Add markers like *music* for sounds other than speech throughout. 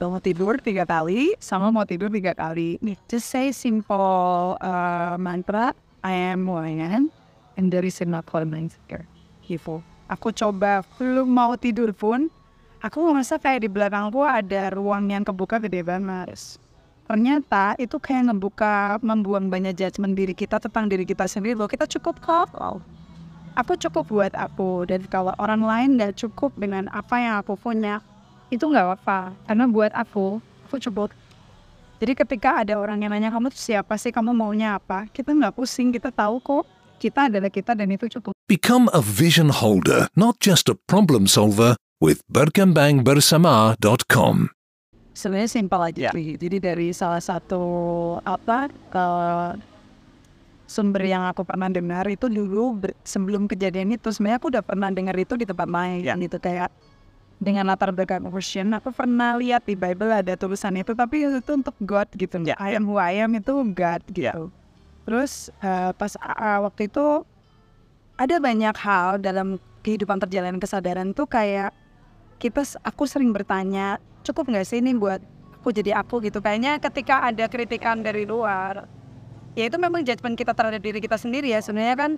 mau tidur tiga kali sama mau tidur tiga kali. Just say simple uh, mantra I am who I am and there is enough for here. Gitu. Aku coba belum mau tidur pun aku ngerasa kayak di belakangku ada ruang yang kebuka gede banget. Ternyata itu kayak ngebuka, membuang banyak judgement diri kita tentang diri kita sendiri loh. Kita cukup kok. Aku cukup buat aku. Dan kalau orang lain gak cukup dengan apa yang aku punya, itu nggak apa. Karena buat aku, aku cukup. Jadi ketika ada orang yang nanya kamu tuh siapa sih, kamu maunya apa, kita nggak pusing, kita tahu kok kita adalah kita dan itu cukup. Become a vision holder, not just a problem solver, with berkembangbersama.com. Sebenarnya simpel aja sih. Jadi dari salah satu apa ke sumber yang aku pernah dengar itu dulu sebelum kejadian itu sebenarnya aku udah pernah dengar itu di tempat lain Ya. gitu kayak dengan latar belakang Christian aku pernah lihat di Bible ada tulisan itu tapi itu untuk God gitu. Ya. I am who I am itu God gitu. Terus eh, pas uh, waktu itu ada banyak hal dalam kehidupan perjalanan kesadaran tuh kayak kita aku sering bertanya cukup nggak sih ini buat aku jadi aku? gitu. Kayaknya ketika ada kritikan dari luar ya itu memang judgement kita terhadap diri kita sendiri ya sebenarnya kan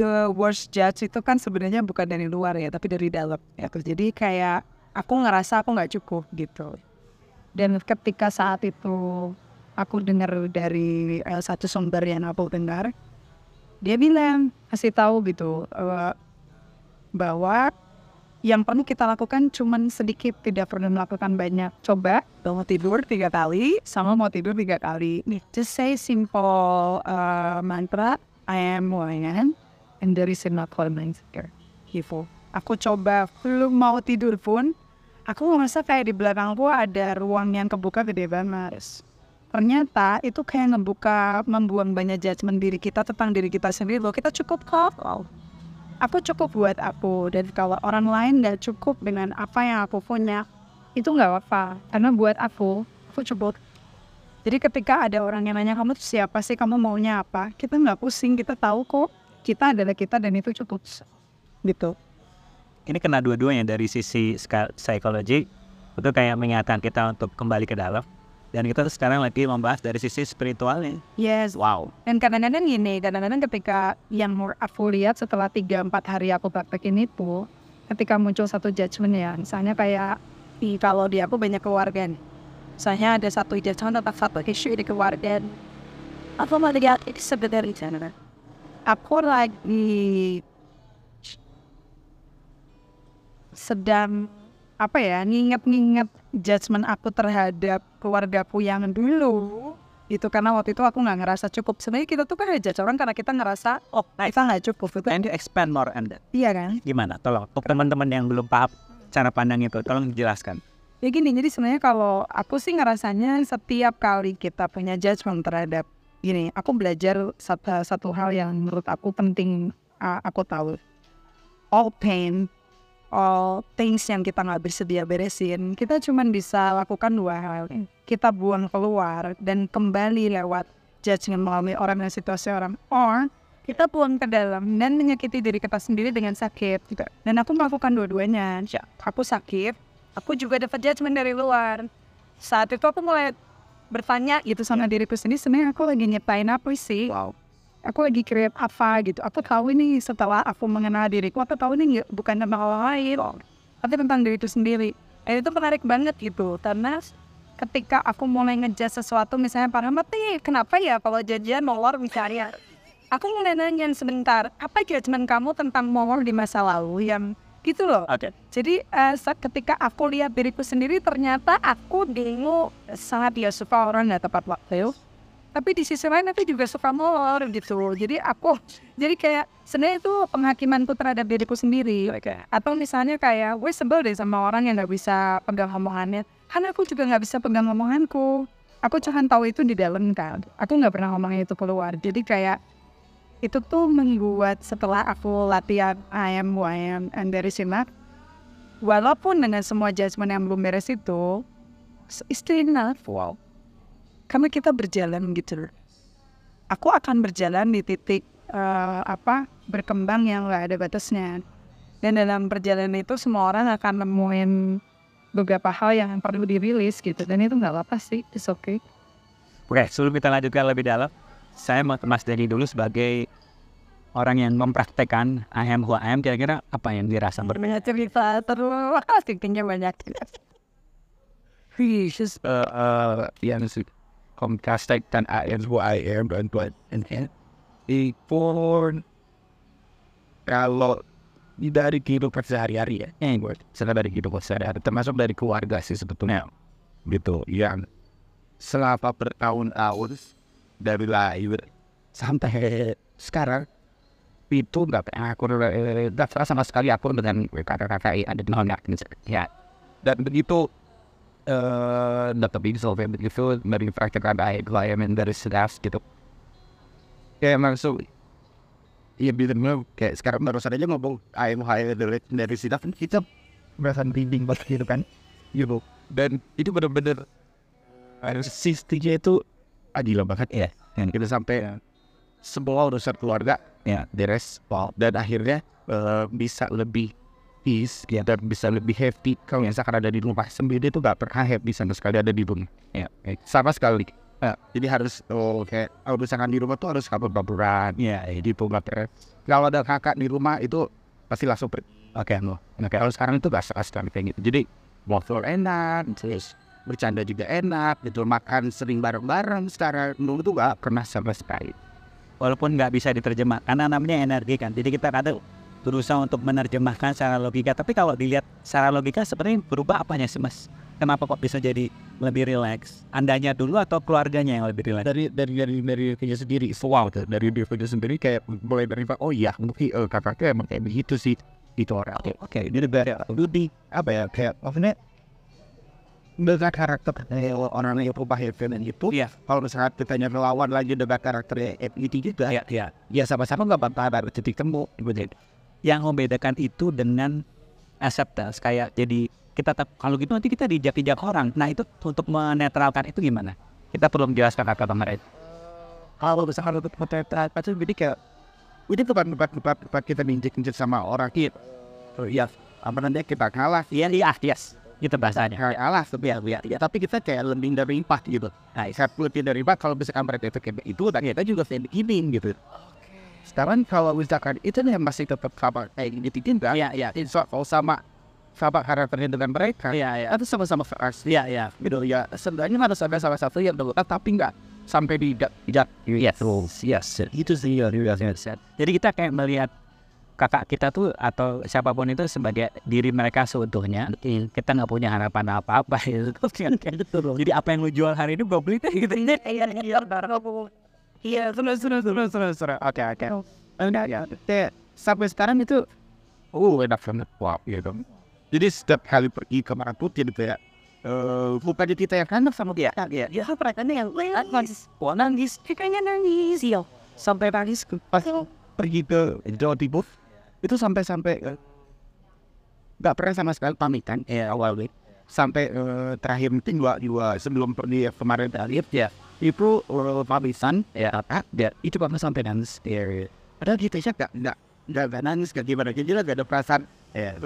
the worst judge itu kan sebenarnya bukan dari luar ya tapi dari dalam ya. Jadi kayak aku ngerasa aku nggak cukup gitu. Dan ketika saat itu aku dengar dari eh, satu sumber yang aku dengar dia bilang kasih tahu gitu eh, bahwa yang perlu kita lakukan cuman sedikit tidak perlu melakukan banyak. Coba mau tidur tiga kali sama mau tidur tiga kali. Just say simple uh, mantra I am am and there is enough for my here gitu aku coba. Belum mau tidur pun aku ngerasa kayak di belakangku ada ruang yang kebuka gede banget. Ternyata itu kayak ngebuka membuang banyak judgement diri kita tentang diri kita sendiri loh kita cukup kok. Aku cukup buat aku. Dan kalau orang lain nggak cukup dengan apa yang aku punya itu nggak apa karena buat aku aku cukup jadi ketika ada orang yang nanya kamu tuh siapa sih kamu maunya apa kita nggak pusing kita tahu kok kita adalah kita dan itu cukup gitu Ini kena dua-duanya dari sisi psikologi itu kayak mengingatkan kita untuk kembali ke dalam dan kita sekarang lagi membahas dari sisi spiritualnya. yes Wow. Dan kadang-kadang gini, kadang-kadang ketika yang more aku lihat setelah 3-4 hari aku praktekin itu, ketika muncul satu judgement ya, misalnya kayak, "Ih, kalau di aku banyak keluarga nih. Misalnya ada satu judgement tentang satu isu di keluarga. Aku mau lihat itu sebenarnya. Aku lagi sedang apa ya nginget-nginget judgement aku terhadap keluargaku yang dulu itu karena waktu itu aku nggak ngerasa cukup sebenarnya kita tuh kan judge orang karena kita ngerasa oh kita nggak cukup itu And you expand more on that. iya kan Gimana? Tolong untuk teman-teman yang belum paham cara pandang itu, tolong dijelaskan. ya gini jadi sebenarnya kalau aku sih ngerasanya setiap kali kita punya judgement terhadap gini aku belajar satu, satu hal yang menurut aku penting uh, aku tahu. All pain all things yang kita nggak bersedia beresin kita cuman bisa lakukan dua hal. Kita buang keluar dan kembali lewat judgement melalui orang dan situasi orang. Or kita buang ke dalam dan menyakiti diri kita sendiri dengan sakit. Gitu. dan aku melakukan dua-duanya. Aku sakit aku juga dapat judgement dari luar. Saat itu aku mulai bertanya gitu sama diriku sendiri sebenarnya aku lagi nyiptain apa sih? Wow. aku lagi create apa? gitu. Aku tahu ini setelah aku mengenal diriku aku tahu ini bukan tentang orang lain tapi tentang diriku sendiri. Dan itu menarik banget gitu karena ketika aku mulai ngejudge sesuatu misalnya para mati kenapa ya kalau janjian molor misalnya? Aku mulai nanya sebentar apa judgement kamu tentang molor di masa lalu yang gitu loh Oke. jadi eh, saat ketika aku lihat diriku sendiri ternyata aku dulu sangat ya suka orang nggak tepat waktu. Tapi di sisi lain aku juga suka molor gitu. Jadi aku jadi kayak sebenarnya itu penghakimanku terhadap diriku sendiri. Oke. Atau misalnya kayak gue sebel deh sama orang yang nggak bisa pegang omongannya. Karena aku juga nggak bisa pegang omonganku. Aku cuma tahu itu di dalam kan. Aku nggak pernah ngomongnya itu keluar. Jadi kayak itu tuh membuat setelah aku latihan I am and there is enough walaupun dengan semua judgement yang belum beres itu still enough Wow. karena kita berjalan gitu aku akan berjalan di titik eh, apa berkembang yang nggak ada batasnya. Dan dalam perjalanan itu semua orang akan nemuin beberapa hal yang perlu dirilis gitu. Dan itu nggak apa-apa sih it's okay. Oke, sebelum kita lanjutkan lebih dalam, saya Mas Dedi dulu sebagai orang yang mempraktekkan AM HUAM, kira-kira apa yang dirasa? Berbeda? banyak cerita terus aslinya banyak. Fishes uh, uh, yang si Comcast dan ANYM dan buat ini itu kalau di dari kehidupan sehari-hari ya, buat setelah dari kehidupan sehari-hari, termasuk dari keluarga sih sebetulnya, gitu, yang selama bertahun-tahun dari lahir sampai sekarang itu nggak pernah aku eh, nggak pernah sama sekali aku dengan kakak-kakak ada di mana ya dan begitu eh dapat bisa begitu dari praktekan air klien dari staff gitu. Kayak langsung Iya bilang kayak sekarang baru saja ngomong ayam ayam dari dari staff kita merasa bimbing banget gitu kan. Gitu dan itu benar-benar ada sistemnya itu adil banget. Ya yang kita sampai semua urusan keluarga. Ya beres wow. dan akhirnya eh, bisa lebih peace ya dan bisa lebih happy. Kalau misalkan ada di rumah sendiri itu gak pernah happy sama sekali ada di rumah. Ya eh, sama sekali. Ya, jadi harus oh, kayak kalau misalkan di rumah tuh harus kabur kaburan ya di rumah kalau ada kakak di rumah itu pasti langsung pergi. Oke no oke. Kalau sekarang itu gak sekali kayak gitu. Jadi ngobrol enak terus bercanda juga enak gitu makan sering bareng-bareng secara dulu tuh gak pernah sama sekali Walaupun nggak bisa diterjemah, karena namanya energi kan. Jadi kita kadang berusaha untuk menerjemahkan secara logika. Tapi kalau dilihat secara logika sebenarnya berubah apanya sih mas? Kenapa kok bisa jadi lebih rileks? Andanya dulu atau keluarganya yang lebih rileks? dari dari dari dari dirinya sendiri wow tuh. dari dirinya sendiri kayak mulai dari oh iya mungkin eh, kakaknya emang kayak begitu sih itu orang oke oke ini udah lebih apa ya kayak maksudnya dengan karakter orang yang berubah dan itu Iya. kalau misalnya ditanya melawan lagi dengan karakter itu juga ya ya ya sama-sama nggak bakal ada titik temu gitu Yang membedakan itu dengan acceptance kayak jadi kita kalau gitu nanti kita dijak-dijak orang. Nah itu untuk menetralkan itu gimana? Kita perlu menjelaskan kata mereka. kalau misalkan untuk potret pasti jadi kayak ini bukan tempat tempat tempat kita minjek minjek sama orang gitu oh, iya apa nanti kita kalah Iya, iya, yes. Gitu bahasanya. kayak kalah tapi ya, ya, ya, tapi kita kayak lebih dari empat gitu nah saya lebih dari empat kalau misalkan mereka itu kayak itu dan kita juga kayak begini gitu sekarang kalau misalkan itu yang masih tetap sama kayak gini tidak Iya, iya. so, kalau sama sama karakternya dengan mereka Iya, iya. atau sama-sama fresh Iya, iya. gitu ya sebenarnya harus ada salah satu yang dekat tapi enggak sampai di tidak Yes, yes. Itu sih yang Jadi kita kayak melihat kakak kita tuh atau siapa pun itu sebagai diri mereka seutuhnya. Kita nggak punya harapan apa-apa *laughs* gitu. Jadi apa yang lu jual hari ini gue beli deh gitu. iya iya iya terus terus terus terus terus Oke oke. Enggak ya. Sampai sekarang itu oh enak banget wow gitu. Jadi setiap kali pergi ke Maraputin gitu ya. Eh, bukannya kita yang enak sama dia. ya ya mereka nih yang nangis wah nangis kayaknya nangis iya sampai nangis Pas pergi ke Jawa Timur itu sampai-sampai eh, nggak pernah sama sekali pamitan. Ya awalnya sampai eh, terakhir mungkin dua dua sebelum pergi kemarin terakhir ya itu eh, pamitan ya apa ya itu karena sampai nangis. Ya padahal kita sih nggak nggak nggak nangis nggak gimana jadi nggak ada perasaan ya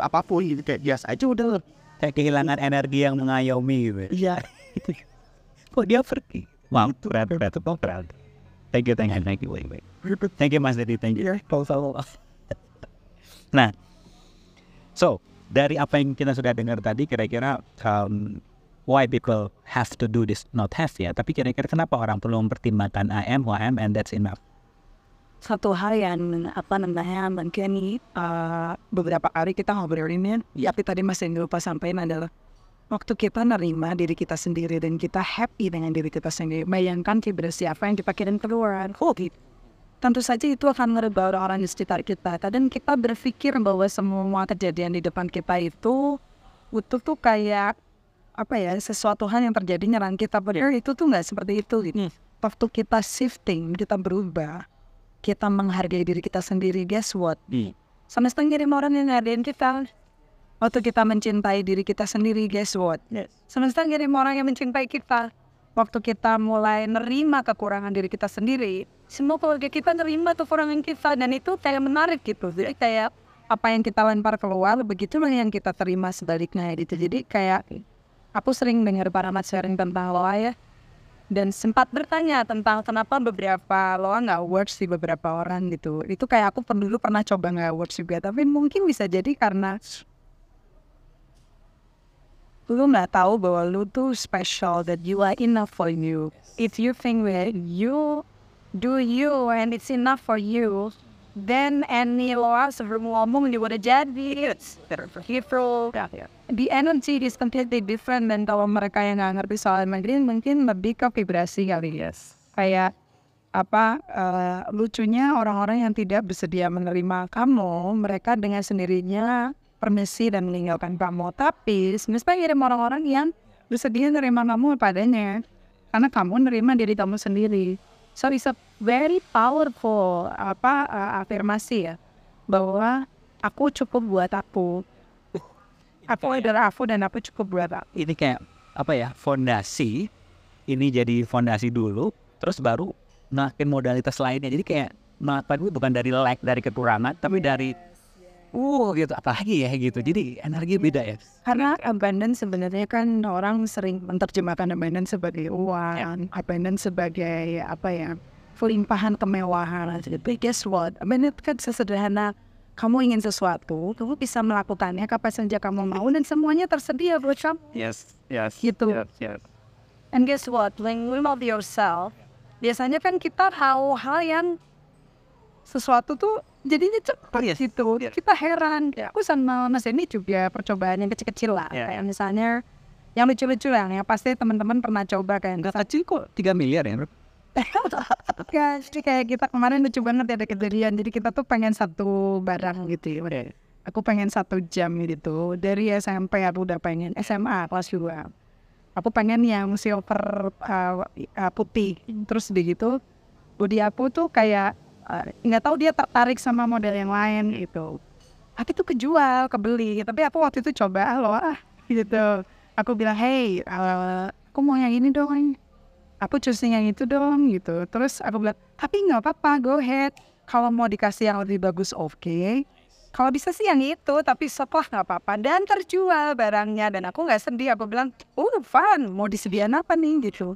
apa pun gitu kayak biasa aja udah. Kayak kehilangan energi yang mengayomi gitu. iya. *laughs* Kok dia pergi? Wow, keren, keren, keren. Thank you, thank you, thank you. Thank you Mas Dedi, thank you. Nah, so dari apa yang kita sudah dengar tadi, kira-kira um, why people have to do this, not have ya, tapi kira-kira kenapa orang perlu mempertimbangkan AM, YM, and that's enough. satu hal yang apa namanya mungkin uh, beberapa kali kita ngobrolin ya tapi tadi masih lupa sampaikan adalah waktu kita nerima diri kita sendiri dan kita happy dengan diri kita sendiri bayangkan vibrasi apa yang kita kirim keluar. Oh gitu tentu saja itu akan merubah orang-orang di sekitar kita. Kadang kita berpikir bahwa semua kejadian di depan kita itu itu tuh kayak apa ya sesuatu hal yang terjadi nyerang kita. Padahal itu tuh nggak seperti itu gitu. waktu kita shifting kita berubah kita menghargai diri kita sendiri guess what? Semesta ngirim orang yang ngadain kita. Waktu kita mencintai diri kita sendiri guess what? Semesta ngirim orang yang mencintai kita waktu kita mulai nerima kekurangan diri kita sendiri semua keluarga kita nerima kekurangan kita dan itu kayak menarik gitu. Jadi kayak apa yang kita lempar keluar begitulah yang kita terima sebaliknya gitu. Jadi kayak aku sering dengar para mat sharing tentang loa ya. Dan sempat bertanya tentang kenapa beberapa loa nggak works di beberapa orang gitu. Itu kayak aku dulu pernah coba nggak works juga tapi mungkin bisa jadi karena lu nggak tahu bahwa lu tuh special that you are enough for you. If you think that you do you and it's enough for you then any loa sebelum ngomong juga udah jadi. Gitu the energy is completely different dan kalau mereka yang nggak ngerti soal Mandarin mungkin lebih ke vibrasi kali ya kayak apa eh, lucunya orang-orang yang tidak bersedia menerima kamu mereka dengan sendirinya permisi dan meninggalkan kamu tapi sebenarnya kirim orang-orang yang bersedia menerima kamu padanya. Karena kamu nerima diri kamu sendiri. So it's a very powerful apa eh, afirmasi ya bahwa aku cukup buat aku. Aku adalah aku dan aku cukup buat aku. Ini kayak apa ya fondasi. Ini jadi fondasi dulu terus baru makin modalitas lainnya. Jadi kayak melakukan bukan dari lack dari kekurangan tapi dari uh gitu apalagi ya gitu jadi energi beda ya Karena abundance sebenarnya kan orang sering menerjemahkan abundance sebagai uang, abundance sebagai apa ya, kelimpahan kemewahan. Tapi guess what? Abundance kan sesederhana kamu ingin sesuatu, kamu bisa melakukannya kapan saja kamu mau dan semuanya tersedia buat kamu. yes yes Gitu. yes. And guess what? When you love yourself, biasanya kan kita tahu hal yang sesuatu tuh jadinya cepat Yes. gitu. Kita heran. Aku sama Mas ini juga percobaan yang kecil-kecil lah. Yeah. Kayak misalnya yang lucu-lucu lah, yang pasti teman-teman pernah coba kan. nggak kecil kok 3 miliar ya Ya, *laughs* jadi kayak kita kemarin lucu banget ya ada kejadian. Jadi kita tuh pengen satu barang gitu ya. Aku pengen satu jam gitu. Dari SMP aku udah pengen SMA kelas 2. Aku pengen yang silver uh, uh, putih. Terus begitu body aku tuh kayak uh, nggak tahu dia tertarik sama model yang lain gitu. Tapi tuh kejual, kebeli. Tapi aku waktu itu coba loh ah gitu. Aku bilang, hey, uh, aku mau yang ini dong aku choosing yang itu dong gitu. Terus aku bilang tapi nggak apa-apa go ahead. Kalau mau dikasih yang lebih bagus oke. Kalau bisa sih yang itu tapi setelah nggak apa-apa. Dan terjual barangnya. Dan aku nggak sedih. Aku bilang oh fun. Mau disediain apa nih? gitu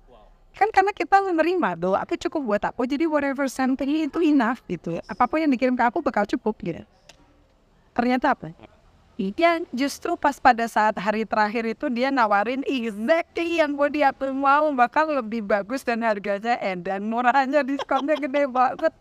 kan karena kita menerima tuh aku cukup buat aku jadi whatever something itu enough gitu. Apa pun yang dikirim ke aku bakal cukup gitu. Ternyata apa? Iya, justru pas pada saat hari terakhir itu dia nawarin exactly yang body aku mau bakal lebih bagus dan harganya edan murahnya diskonnya gede banget.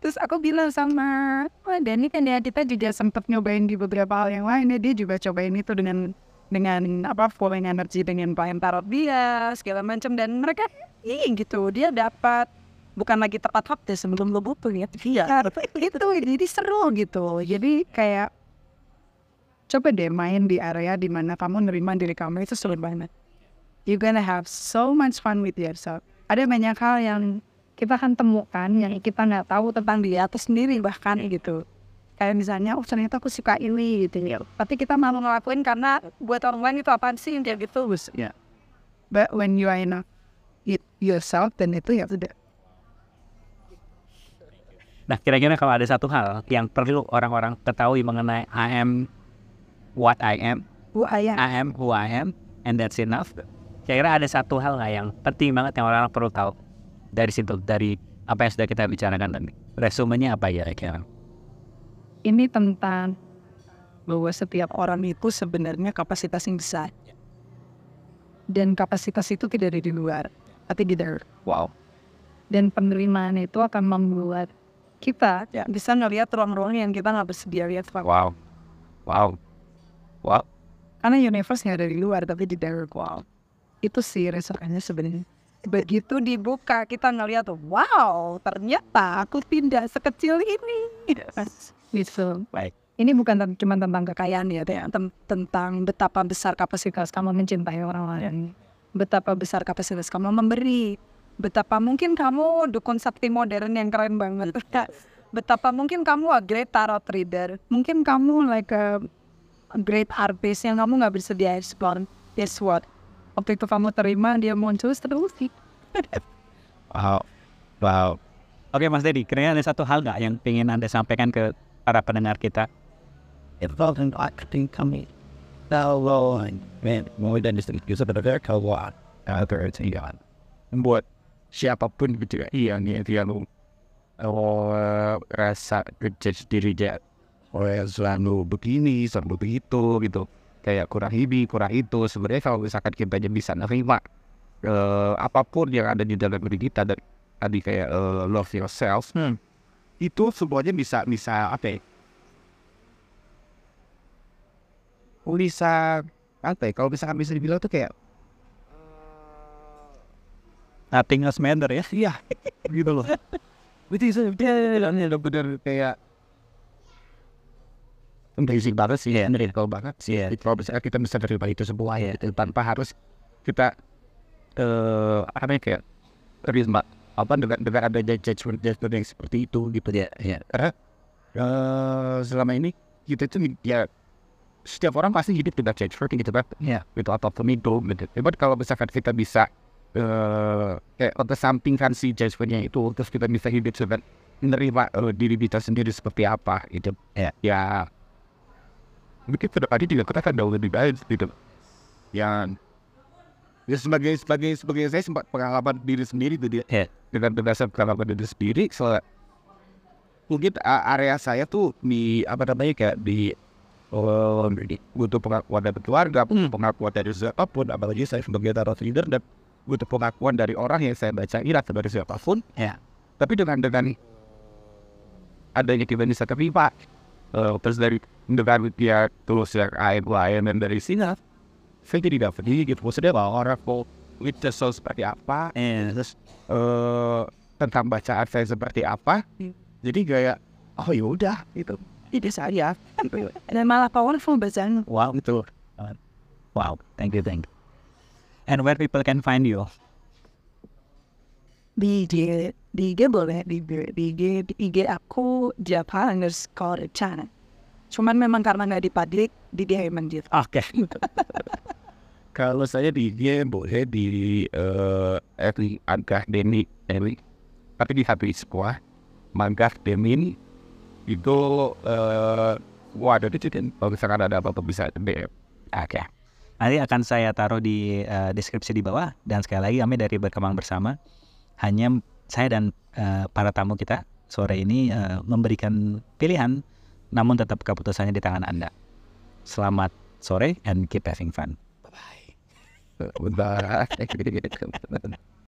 Terus aku bilang sama wah Dani kan ya kita juga sempet nyobain di beberapa hal yang lain ya dia juga cobain itu dengan dengan apa flowing energy dengan klien tarot dia segala macam dan mereka iya gitu dia dapat bukan lagi tepat waktu sebelum lo butuh ya iya gitu jadi seru gitu jadi kayak coba deh main di area di mana kamu nerima diri kamu itu seru banget. You gonna have so much fun with yourself. Ada banyak hal yang kita akan temukan yang kita nggak tahu tentang diri atau sendiri bahkan gitu. Kayak misalnya, oh ternyata aku suka ini gitu ya. Tapi kita malu ngelakuin karena buat orang lain itu apaan sih kayak gitu. ya But when you are enough it yourself, dan itu ya sudah. nah kira-kira kalau ada satu hal yang perlu orang-orang ketahui mengenai I am what I am Who I am. I am who I am and that's enough kira-kira ada satu hal nggak yang penting banget yang orang-orang perlu tahu dari situ dari apa yang sudah kita bicarakan tadi resumenya apa ya kira ini tentang bahwa setiap orang itu sebenarnya kapasitas yang besar. Dan kapasitas itu tidak ada di luar, tapi di dalam. wow Dan penerimaan itu akan membuat kita bisa ngelihat ruang-ruang yang kita nggak bersedia lihat. Wow wow wow Karena universe nggak ada di luar, tapi di dalam. Wow. Itu sih resonannya sebenarnya. Begitu dibuka, kita ngelihat, wow, ternyata aku tidak sekecil ini. Gitu. baik ini bukan cuma tentang kekayaan ya. Tem- tentang betapa besar kapasitas kamu mencintai orang lain, betapa besar kapasitas kamu memberi, betapa mungkin kamu dukun sakti modern yang keren banget, betapa mungkin kamu a great tarot reader, mungkin kamu like a, a great artist yang kamu nggak bersedia explore. Guess what? Waktu itu kamu terima dia muncul terus. Wow. Wow. Oke Mas Dedi, kira-kira ada satu hal nggak yang ingin Anda sampaikan ke para pendengar kita. Buat siapa pun gitu ya iya nih dia lu. Oh, rasa ngejudge dirinya oh ya selalu begini selalu begitu gitu. Kayak kurang ini kurang itu. Sebenarnya kalau misalkan kita aja bisa nerima eh, apa pun yang ada di dalam diri kita dan tadi kayak eh, love yourself itu semuanya bisa bisa apa ya bisa apa ya kalau misalkan bisa dibilang tuh kayak Nothing else matter ya. Iya, gitu loh. Itu sih, bener-bener kayak amazing banget sih, Iya. miracle banget sih. Iya. Jadi Kalau misalnya kita bisa terima itu semua ya, itu tanpa harus kita eh apa ya kayak terima apa dengan dengan adanya judgment judgment yang seperti itu gitu ya. Iya. Karena eh selama ini kita tuh ya setiap orang pasti hidup dengan judgment gitu kan. Iya. Itu apa pun itu gitu. Tapi kalau misalkan kita bisa eh kayak kesampingkan si judgmentnya itu terus kita bisa hidup dengan menerima eh, diri kita sendiri seperti apa gitu Ya. ya mungkin depannya juga kita akan jauh lebih baik gitu yang ya sebagai sebagai sebagai saya sempat pengalaman diri sendiri tuh dia Ya. dengan berdasar pengalaman diri sendiri soal mungkin area saya tuh di apa namanya kayak di oh, butuh pengakuan dari keluarga, butuh pengakuan dari siapa pun, apalagi saya sebagai tarot reader dan butuh pengakuan dari orang yang saya baca irat dari siapa pun. Ya. Tapi dengan dengan adanya kita bisa eh, terus dari dengan dia tulus yang lain lain dan dari sini, saya dapat ini gitu. Maksudnya bahwa orang mau itu seperti apa, Eh, terus eh tentang bacaan saya seperti apa jadi kayak oh ya udah gitu ini saya Dan malah powerful bacaan. wow. gitu Wow. Thank you, thank you. And where people can find you? Di IG, di IG boleh, di, di IG, di IG aku Japa underscore channel. Cuman memang karena nggak di public, di DM aja. Oke. *laughs* kalau saya di IG boleh di eh Eri Angga Deni Eri tapi di HP semua Mangga Demin itu eh wah ada di situ kalau misalkan ada apa-apa bisa DM Oke. Nanti akan saya taruh di eh, deskripsi di bawah dan sekali lagi kami dari berkembang bersama hanya saya dan eh, para tamu kita sore ini eh, memberikan pilihan namun tetap keputusannya di tangan Anda. Selamat sore and keep having fun. bentar *laughs*